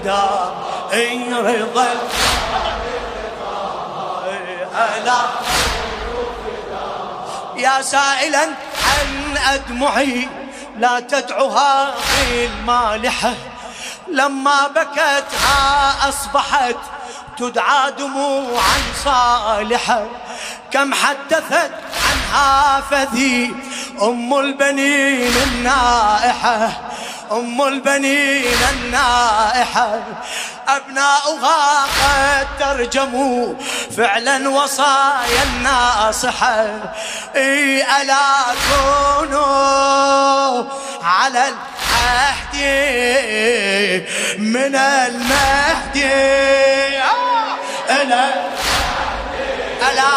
فدا اي رضا أنا يا سائلا عن أدمعي لا تدعها في المالحة. لما بكتها أصبحت تدعى دموعا صالحة. كم حدثت عنها فذي أم البنين النائحة. أم البنين النائحة أبناؤها قد ترجموا فعلا وصايا الناصحة. إي ألا كونوا على العهد من المهدي ألا ألا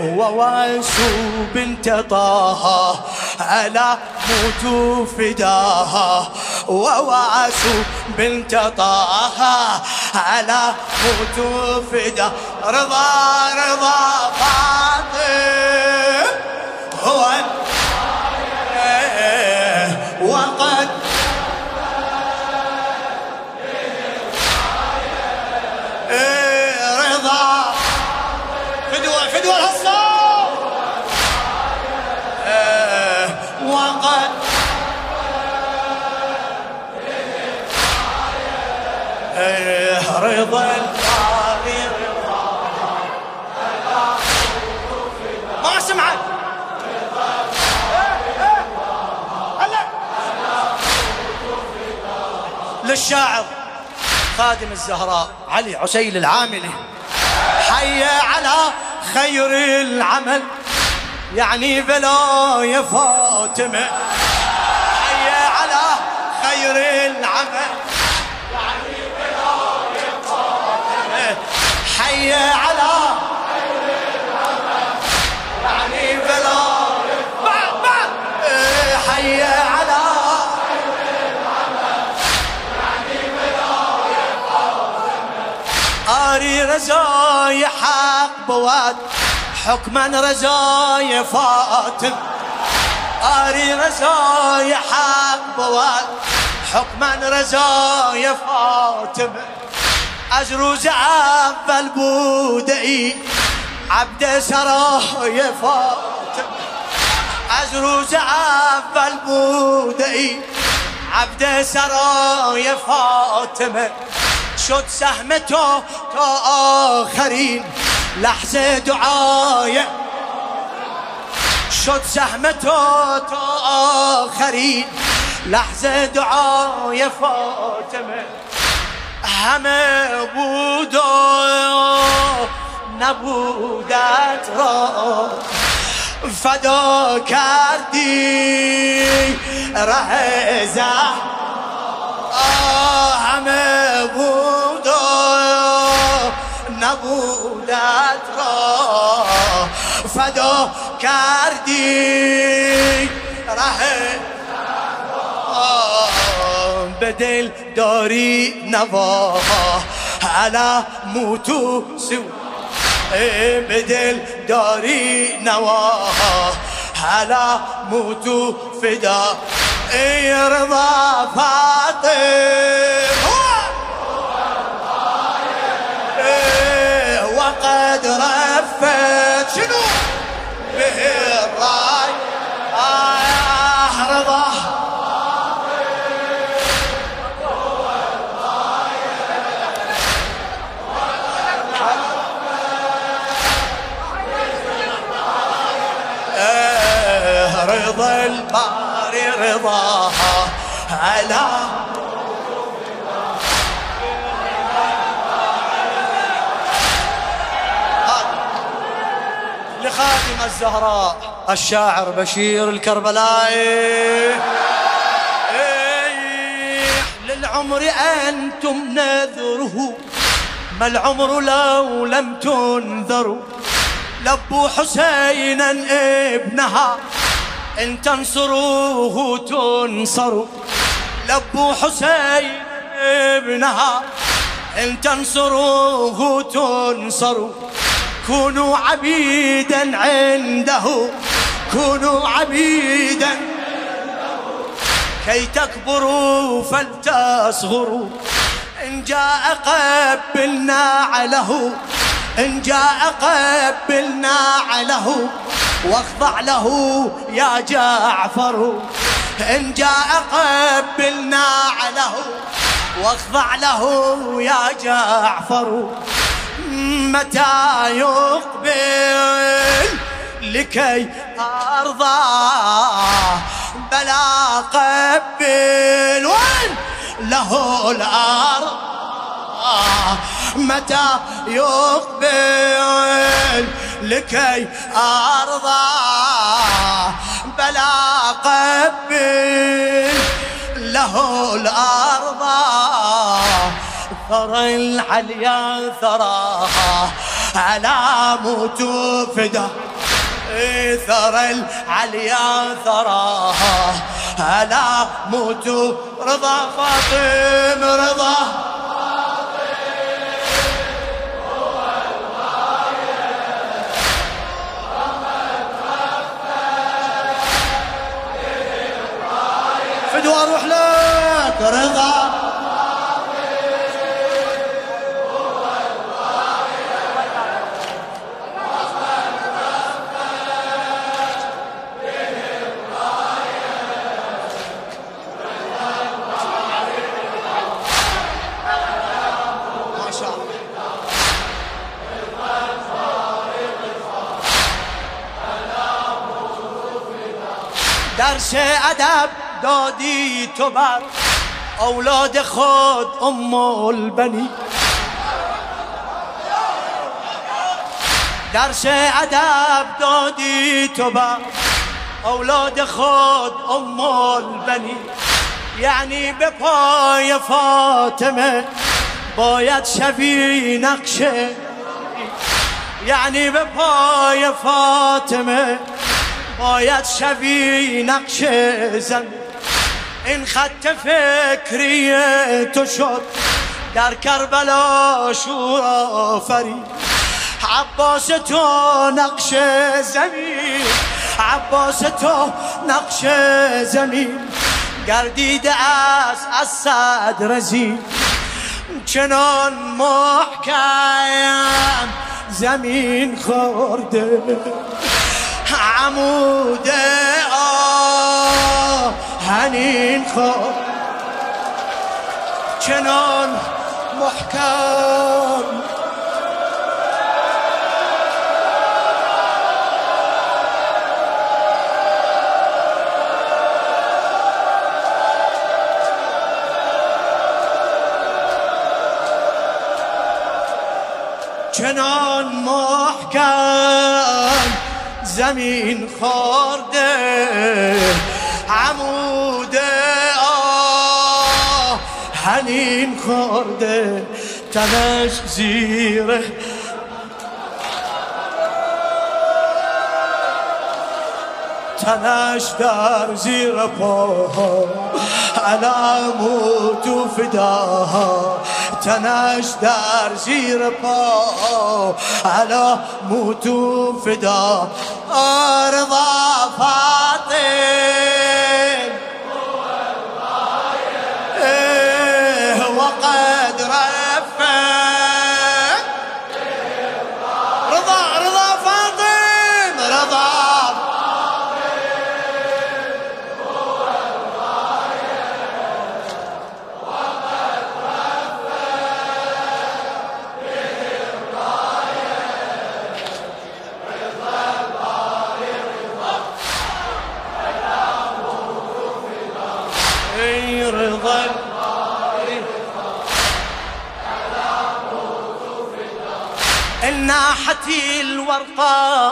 وواسو بنت طه ألا موت فداها وواسو بنت طه ألا موت فدا رضا رضا فاطم هو وقد رضا القاري ما سمعت؟ للشاعر خادم الزهراء علي عسيل العاملي حي على خير العمل. يعني بلا يا فاطمة. حي على يعني حي على آري رزاي حق بواد حكما رزايا فاتم آري رزايا حق بوال حكما رزايا فاتم أزروز عب البودئي. عبد سرايا فاتم أزروز عب البودئي. عبد سرايا فاطمة شد سهمته تا آخرين. لحظة دعاية. شد سهمته تا آخرين. لحظة دعاية فاطمة. همه بود نبودت را فدا کردی. ره زه همه بود نبودت را فدا کردی. ره به دل داری نوا. علا موتو سو. به دل داری نوا. علا موتو فدا. ای رضا فاطم. وقد رفت الباري رضاها. على لخادم الزهراء الشاعر بشير الكربلائي. للعمر أنتم نذره. ما العمر لو لم تنذروا. لبوا حسينا ابنها. إن تنصروه تنصروا. لبوا حسين ابنها. إن تنصروه تنصروا. كونوا عبيدا عنده. كونوا عبيدا كي تكبروا فلتصغروا. إن جاء قبلنا عليه إن جاء قبلنا عليه واخضع له يا جعفر. إن جاء قبلنا عليه واخضع له يا جعفر. متى يقبل لكي أرضى؟ بلا قبل. وين له الأرض؟ متى يقبل لكي أرضى. بلا قبل له الأرض. ثرى العليا ثراها على موت فدا. ثرى العليا ثراها على موت رضا فاطم رضا. فدوى أروح لك. رضا. درس أدب. دادی تو بر اولاد خود ام البنین. درس ادب دادی تو بر اولاد خود ام البنین. یعنی به پای فاطمه باید شوی نقشه. یعنی به پای فاطمه باید شوی نقش زمین. این خط فکری تو شد در کربلا شور آفرین عباس تو نقش زمین عباس تو نقش زمین. گردیده از صد رزین چنان محکم زمین خورده. عمود آهنین خود چنان محکم. چنان محکم زمین خورده عمود هنین خورده تنش زیره. تنش در زیر پاها علم تو فداها تنش در زیر پا علا موتو فدا ارضا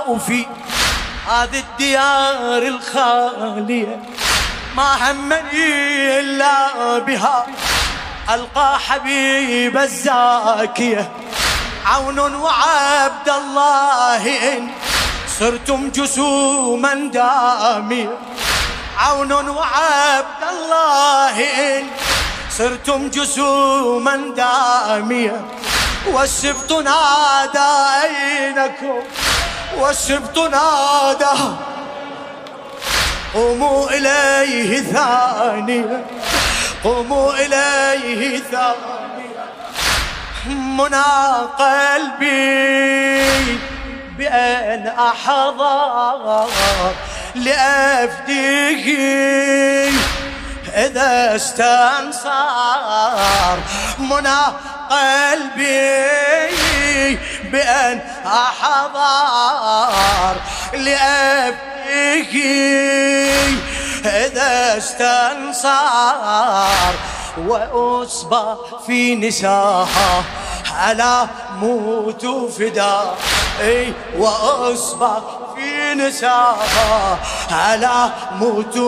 الورقاء في هذه الديار الخالية ما همني إلا بها. ألقى حبيب الزاكية عون وعبد الله إن صرتم جسوما دامية. عون وعبد الله إن صرتم جسوما دامية. والسبط نادى أينكم؟ والسبط نادى قوموا إليه ثانية. قوموا إليه ثانية. منى قلبي بأن أحضر لأفديه. إذا استنصار منى قلبي بأن أحضر لأبكي إذا استنصار وأصبى في نساها على موت فدا اي واصبى في نساها على موت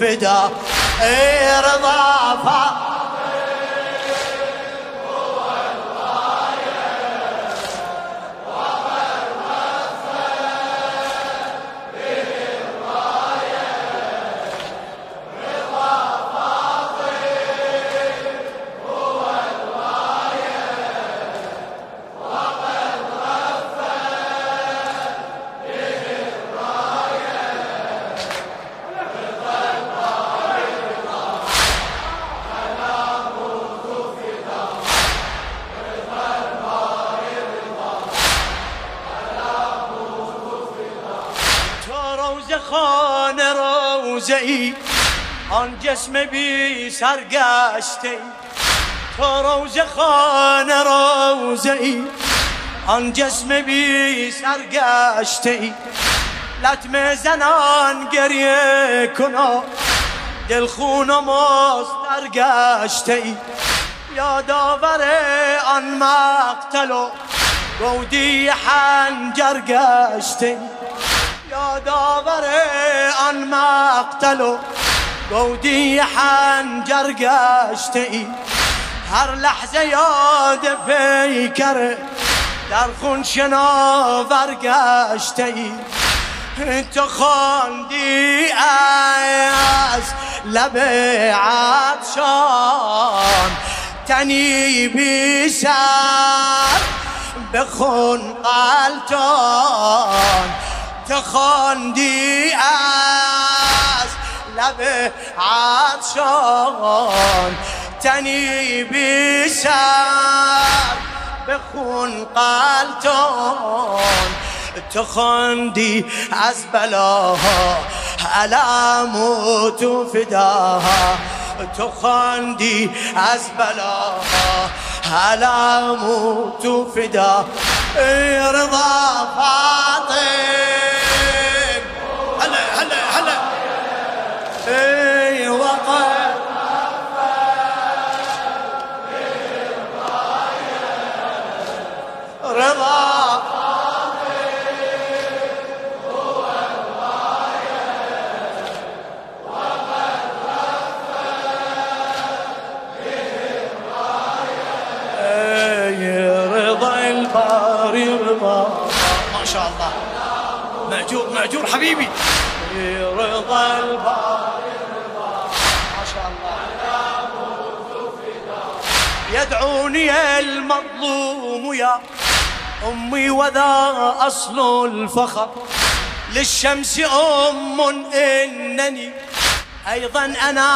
فدا اي رضا روزي آن جسم بی سرگشته. تو روز خان روزی آن جسم بی سرگشته. لطم زنان گریه کنا دل خون و مستر گشته یادآور آن مقتل و گودی حنجر گشته یادآور آن مقتل و گودی حنجر گشته ای. هر لحظه یاد پیکر در خون شناور گشته ای. تو خواندی از لب عطشان تنی بی سر بخون قلتان تخاندی از لب عطشان. تنی بی سر بخون قلتان تخاندی از بلاها علم و تو فداها. تو خواندی از بلاها علم و تو فدا رضا فاطم مأجور حبيبي. رضا الباري رضا ما شاء الله يدعوني المظلوم يا أمي وذا أصل الفخر. للشمس أم إنني أيضا أنا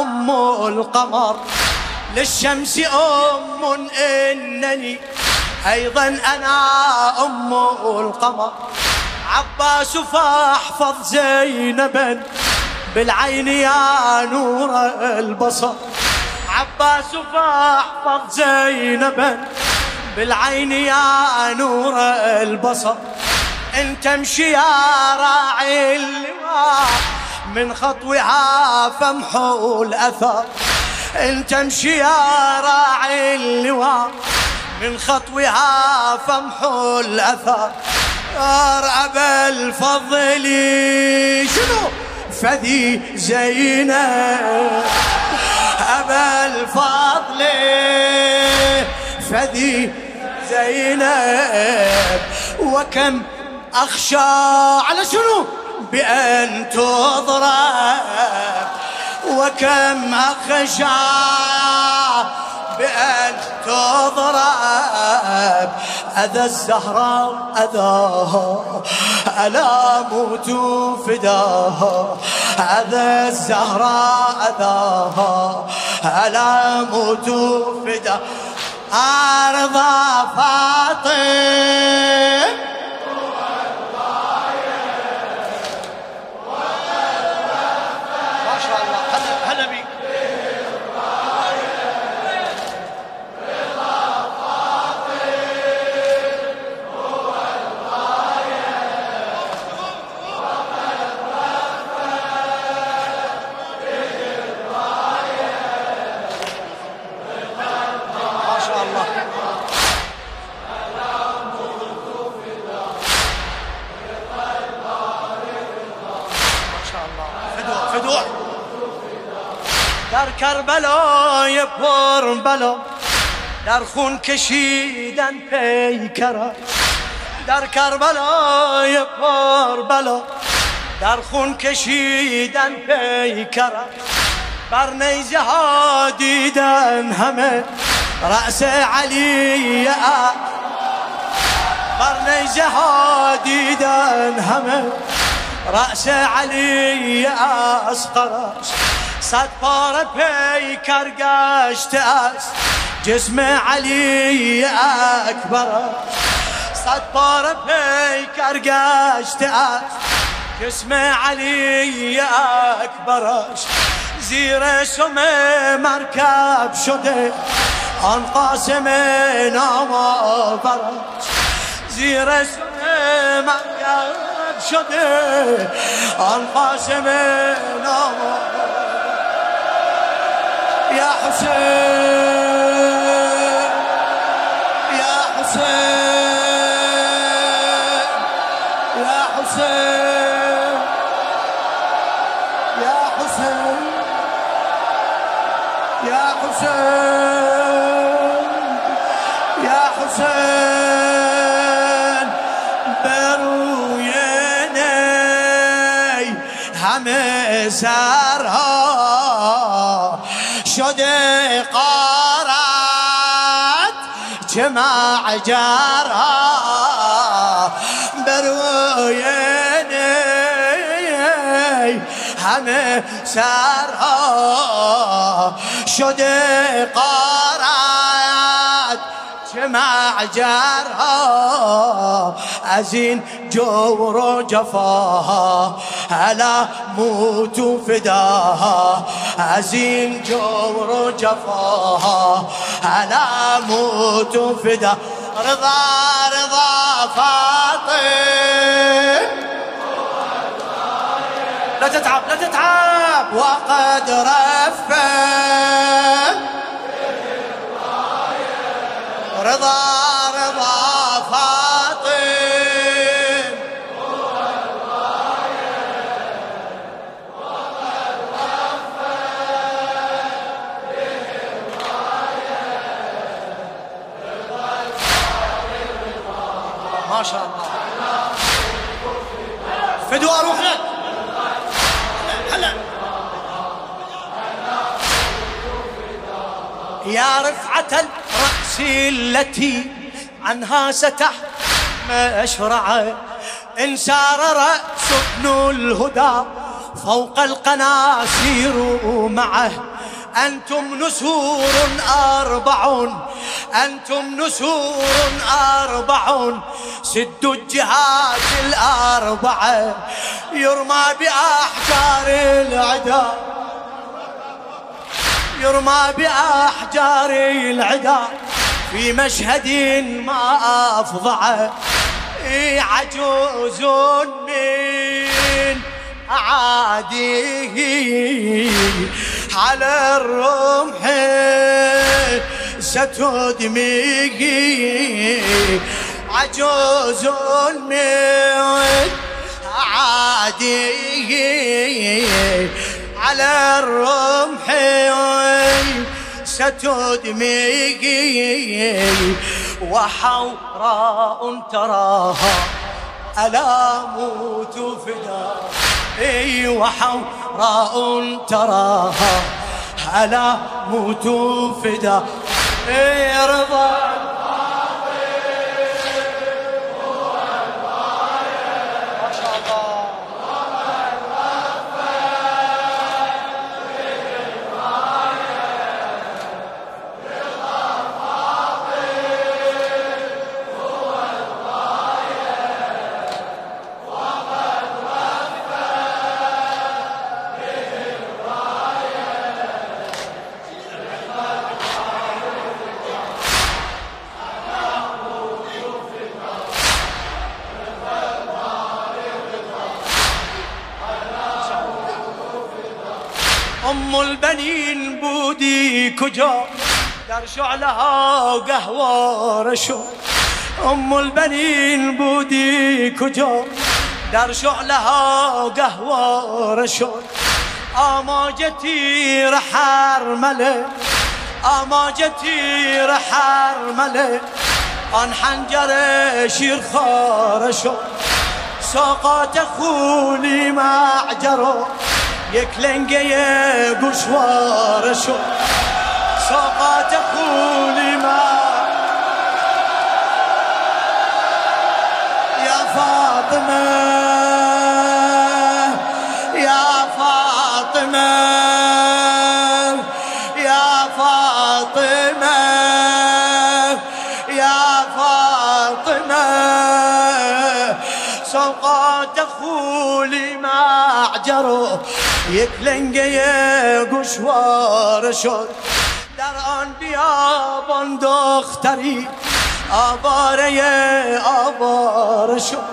أم القمر. للشمس أم إنني أيضا أنا أم القمر. عباس فاحفظ زينبا بالعين يا نور البصر. عباس فاحفظ زينبا بالعين يا نور البصر. انت امشي يا راعي اللواء من خطوها فامحوا الأثر. انت تمشي يا راعي اللواء من خطوها فامحوا الأثر. أبا الفضل. شنو؟ فذي زينب أبا الفضل. فذي زينب وكم أخشى. على شنو؟ بأن تضرب. وكم أخشى. بأن تضرب. أذى الزهراء أذاها ألا موت فداها. أذى الزهراء أذاها ألا موت فداها. أرضى فاطم در کربلا یه پر بلا در خون کشیدن پیکرا. در کربلا یه پر بلا در خون کشیدن پیکرا. بر نیزه ها دیدن همه رأس علی بر نیزه ها دیدن همه رأس علی اصغرش صد پاره پیکر گشته است. جسم علی اکبر. صد پاره پیکر گشته است. جسم علی اکبرش زیر سم مرکب شده. آن قاسم نامآورش زیر سم مرکب شده. آن قاسم نامآورش يا حسين يا حسين يا حسين يا حسين يا حسين يا حسين برويني هم جماع جارها بروینی همه سرها شده قارت معجرها از این جور و جفاها هلا موت فداها از این جور و جفاها هلا موت فدا رضا رضا فاطم. لا تتعب لا تتعب. وقد رضا رضا لك. هلا. يا رفعة نفسي التي عنها ستحمى أشرع إن سار رأس ابن الهدى فوق القناصير معه. أنتم نسور أربع أنتم نسور أربع سدوا الجهات الأربعة يرمى بأحجار العدا. يرمى بأحجار العدا. في مشهد ما أفضعه عجوز من عاديه على الرمح. ستدميه عجوز من عاديه على الرمح ستدميه وحوراء تراها ألا موت فدا أي وحوراء تراها ألا موت فدا رضا؟ أم البنين بودي كجا. در شعلها قهوة رشو أم البنين بودي كجا. در شعلها قهوة رشو آماجتي رحر ملك آماجتي رحر ملك آن حنجر شیر خارشو ساقات خولي معجرو یک لنگه گوشوار شد ساقات خولی من سوقات خولي یک لنگه گوشوار شد. در آن بیابان دختری آواره آواره شد.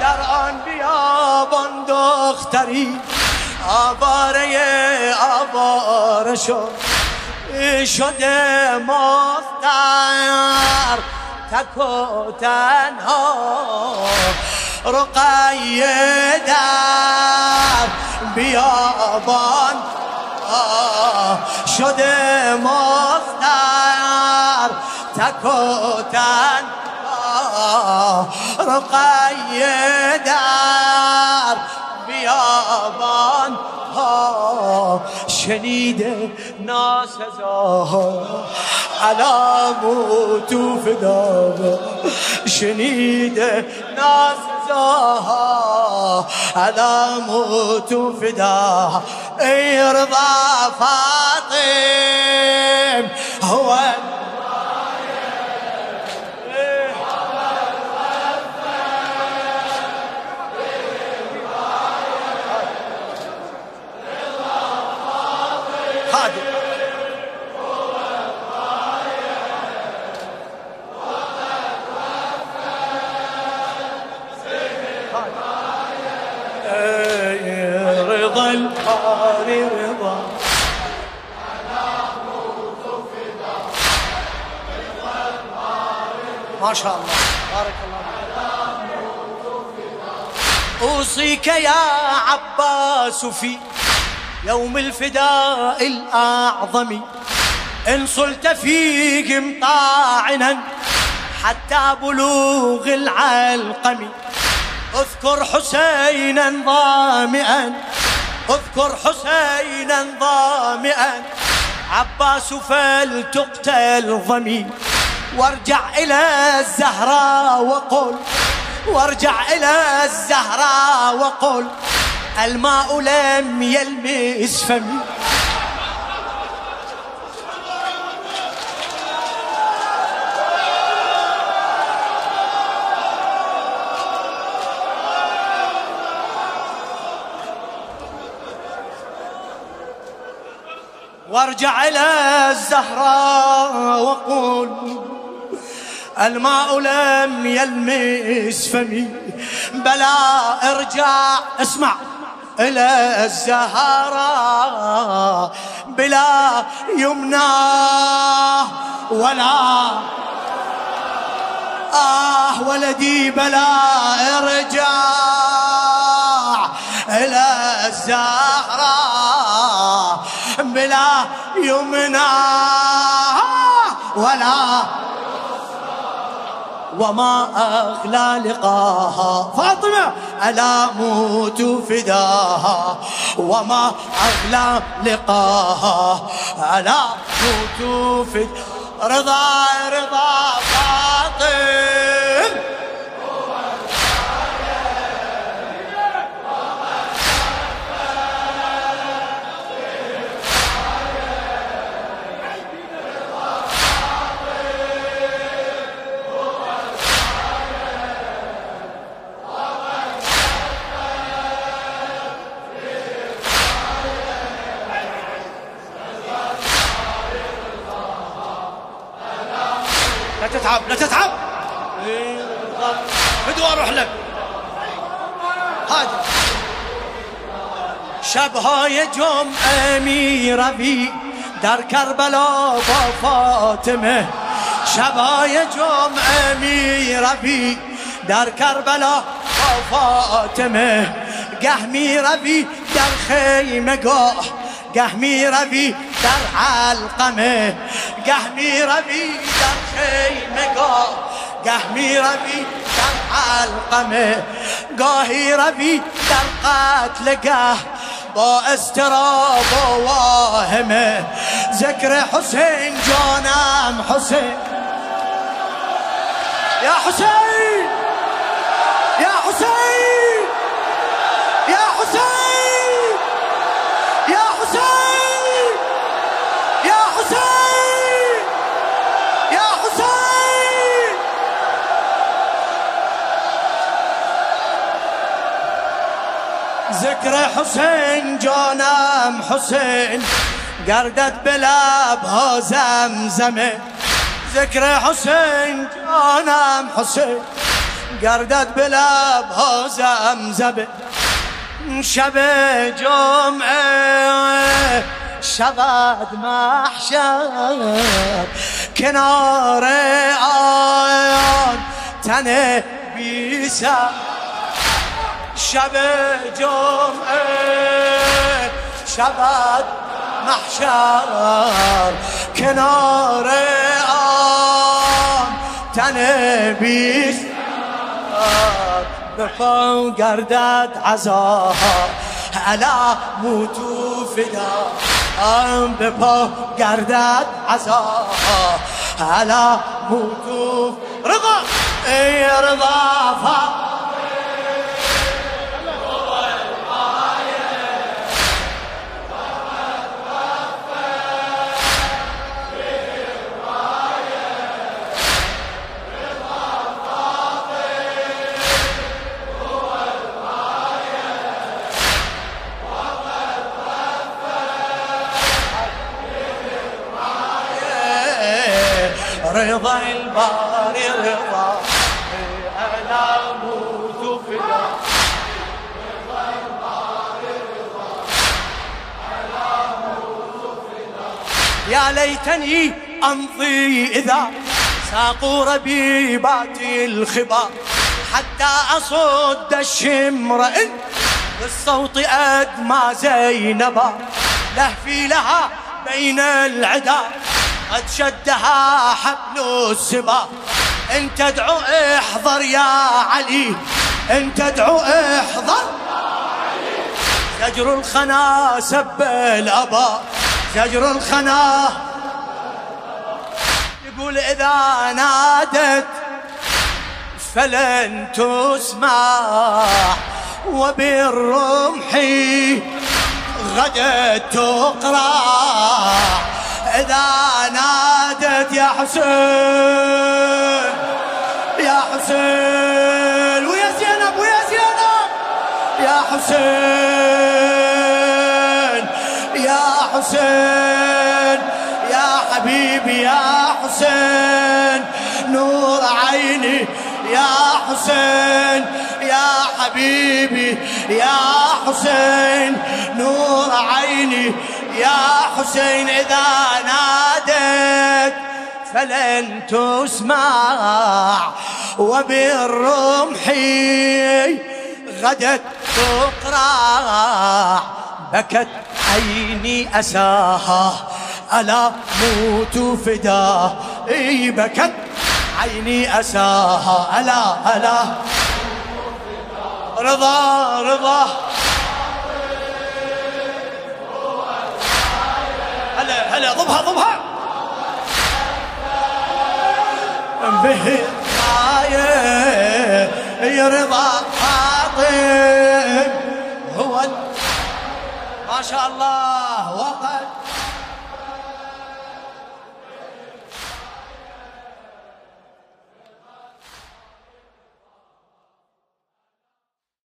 در آن بیابان دختری آواره آواره شد. شده مفتر تک و تنها. رقیه در بیابان. شده مفتر تک و در بیابان. شنیده ناسزا علامو تو فدا شنیده ناسزا علامو تو فدا ای رضا فاطم هو ما شاء الله. بارك الله أوصيك يا عباس في يوم الفداء الأعظم. إن صلت فيهم طاعنا حتى بلوغ العلقم. اذكر حسينا ظامئا اذكر حسينا ظامئا عباس فلتقتل ضمي. وارجع إلى الزهراء وقل. وارجع إلى الزهراء وقل. الماء لم يلمس فمي. وارجع إلى الزهراء وقل الماء لم يلمس فمي بلا ارجع اسمع إلى الزهراء بلا يمنى ولا آه ولدي بلا ارجع إلى الزهراء بلا يمنى. ولا وما أغلى لقاها. فاطمة ألا موت فداها. وما أغلى لقاها. ألا موت فداها. رضا رضا تتعب لا تتعب بدو اروح لك. هذا شبهای جمعه می روی در کربلا با فاطمه. شبهای جمعه می روی در کربلا با فاطمه. گه می روی در خیمه گاه گه می روی در علقمه. گه می روی در می روی در علقمه گاهی روی در قتل گه با استراب واهمه. ذکر حسین جانم حسین یا حسین حسین جانم حسین. گردد به ها زمزمه. ذکر حسین جانم حسین. گردد به ها زمزمه. شب جمعه شود محشر. کنار آیان تن بیسر شب جمعه شود محشر کنار آن تن بیسر به پا گردد عذاب علا موتو فدا. ام به پا گردد عذاب علا موتو. رضا ای رضا رضا الباري رضا أنا موت فدا يا ليتني أمضي إذا ساقوا ربيبات الخبا حتى أصد الشمر بالصوت أدمى زينبا لهفي لها بين العدا قد شدها حبل السبا إن تدعو احضر يا علي. إن تدعو احضر. زجر الخنا سب الأبا. زجر الخنا. يقول إذا نادت فلن تسمع. وبالرمح غدت تقرأ. إذا نادت يا حسين يا حسين ويا زينب ويا زينب يا حسين يا حسين يا حبيبي يا حسين نور عيني يا حسين يا حبيبي يا حسين. يا حسين إذا ناديت فلن تسمع وبالرمح غدت تقرع. بكت عيني أساها. ألا موت فداه إي بكت عيني أساها. ألا ألا. رضا رضا. هلا هلا ضبها ضبها. به يا رضا فاطم. هو ما شاء الله وقد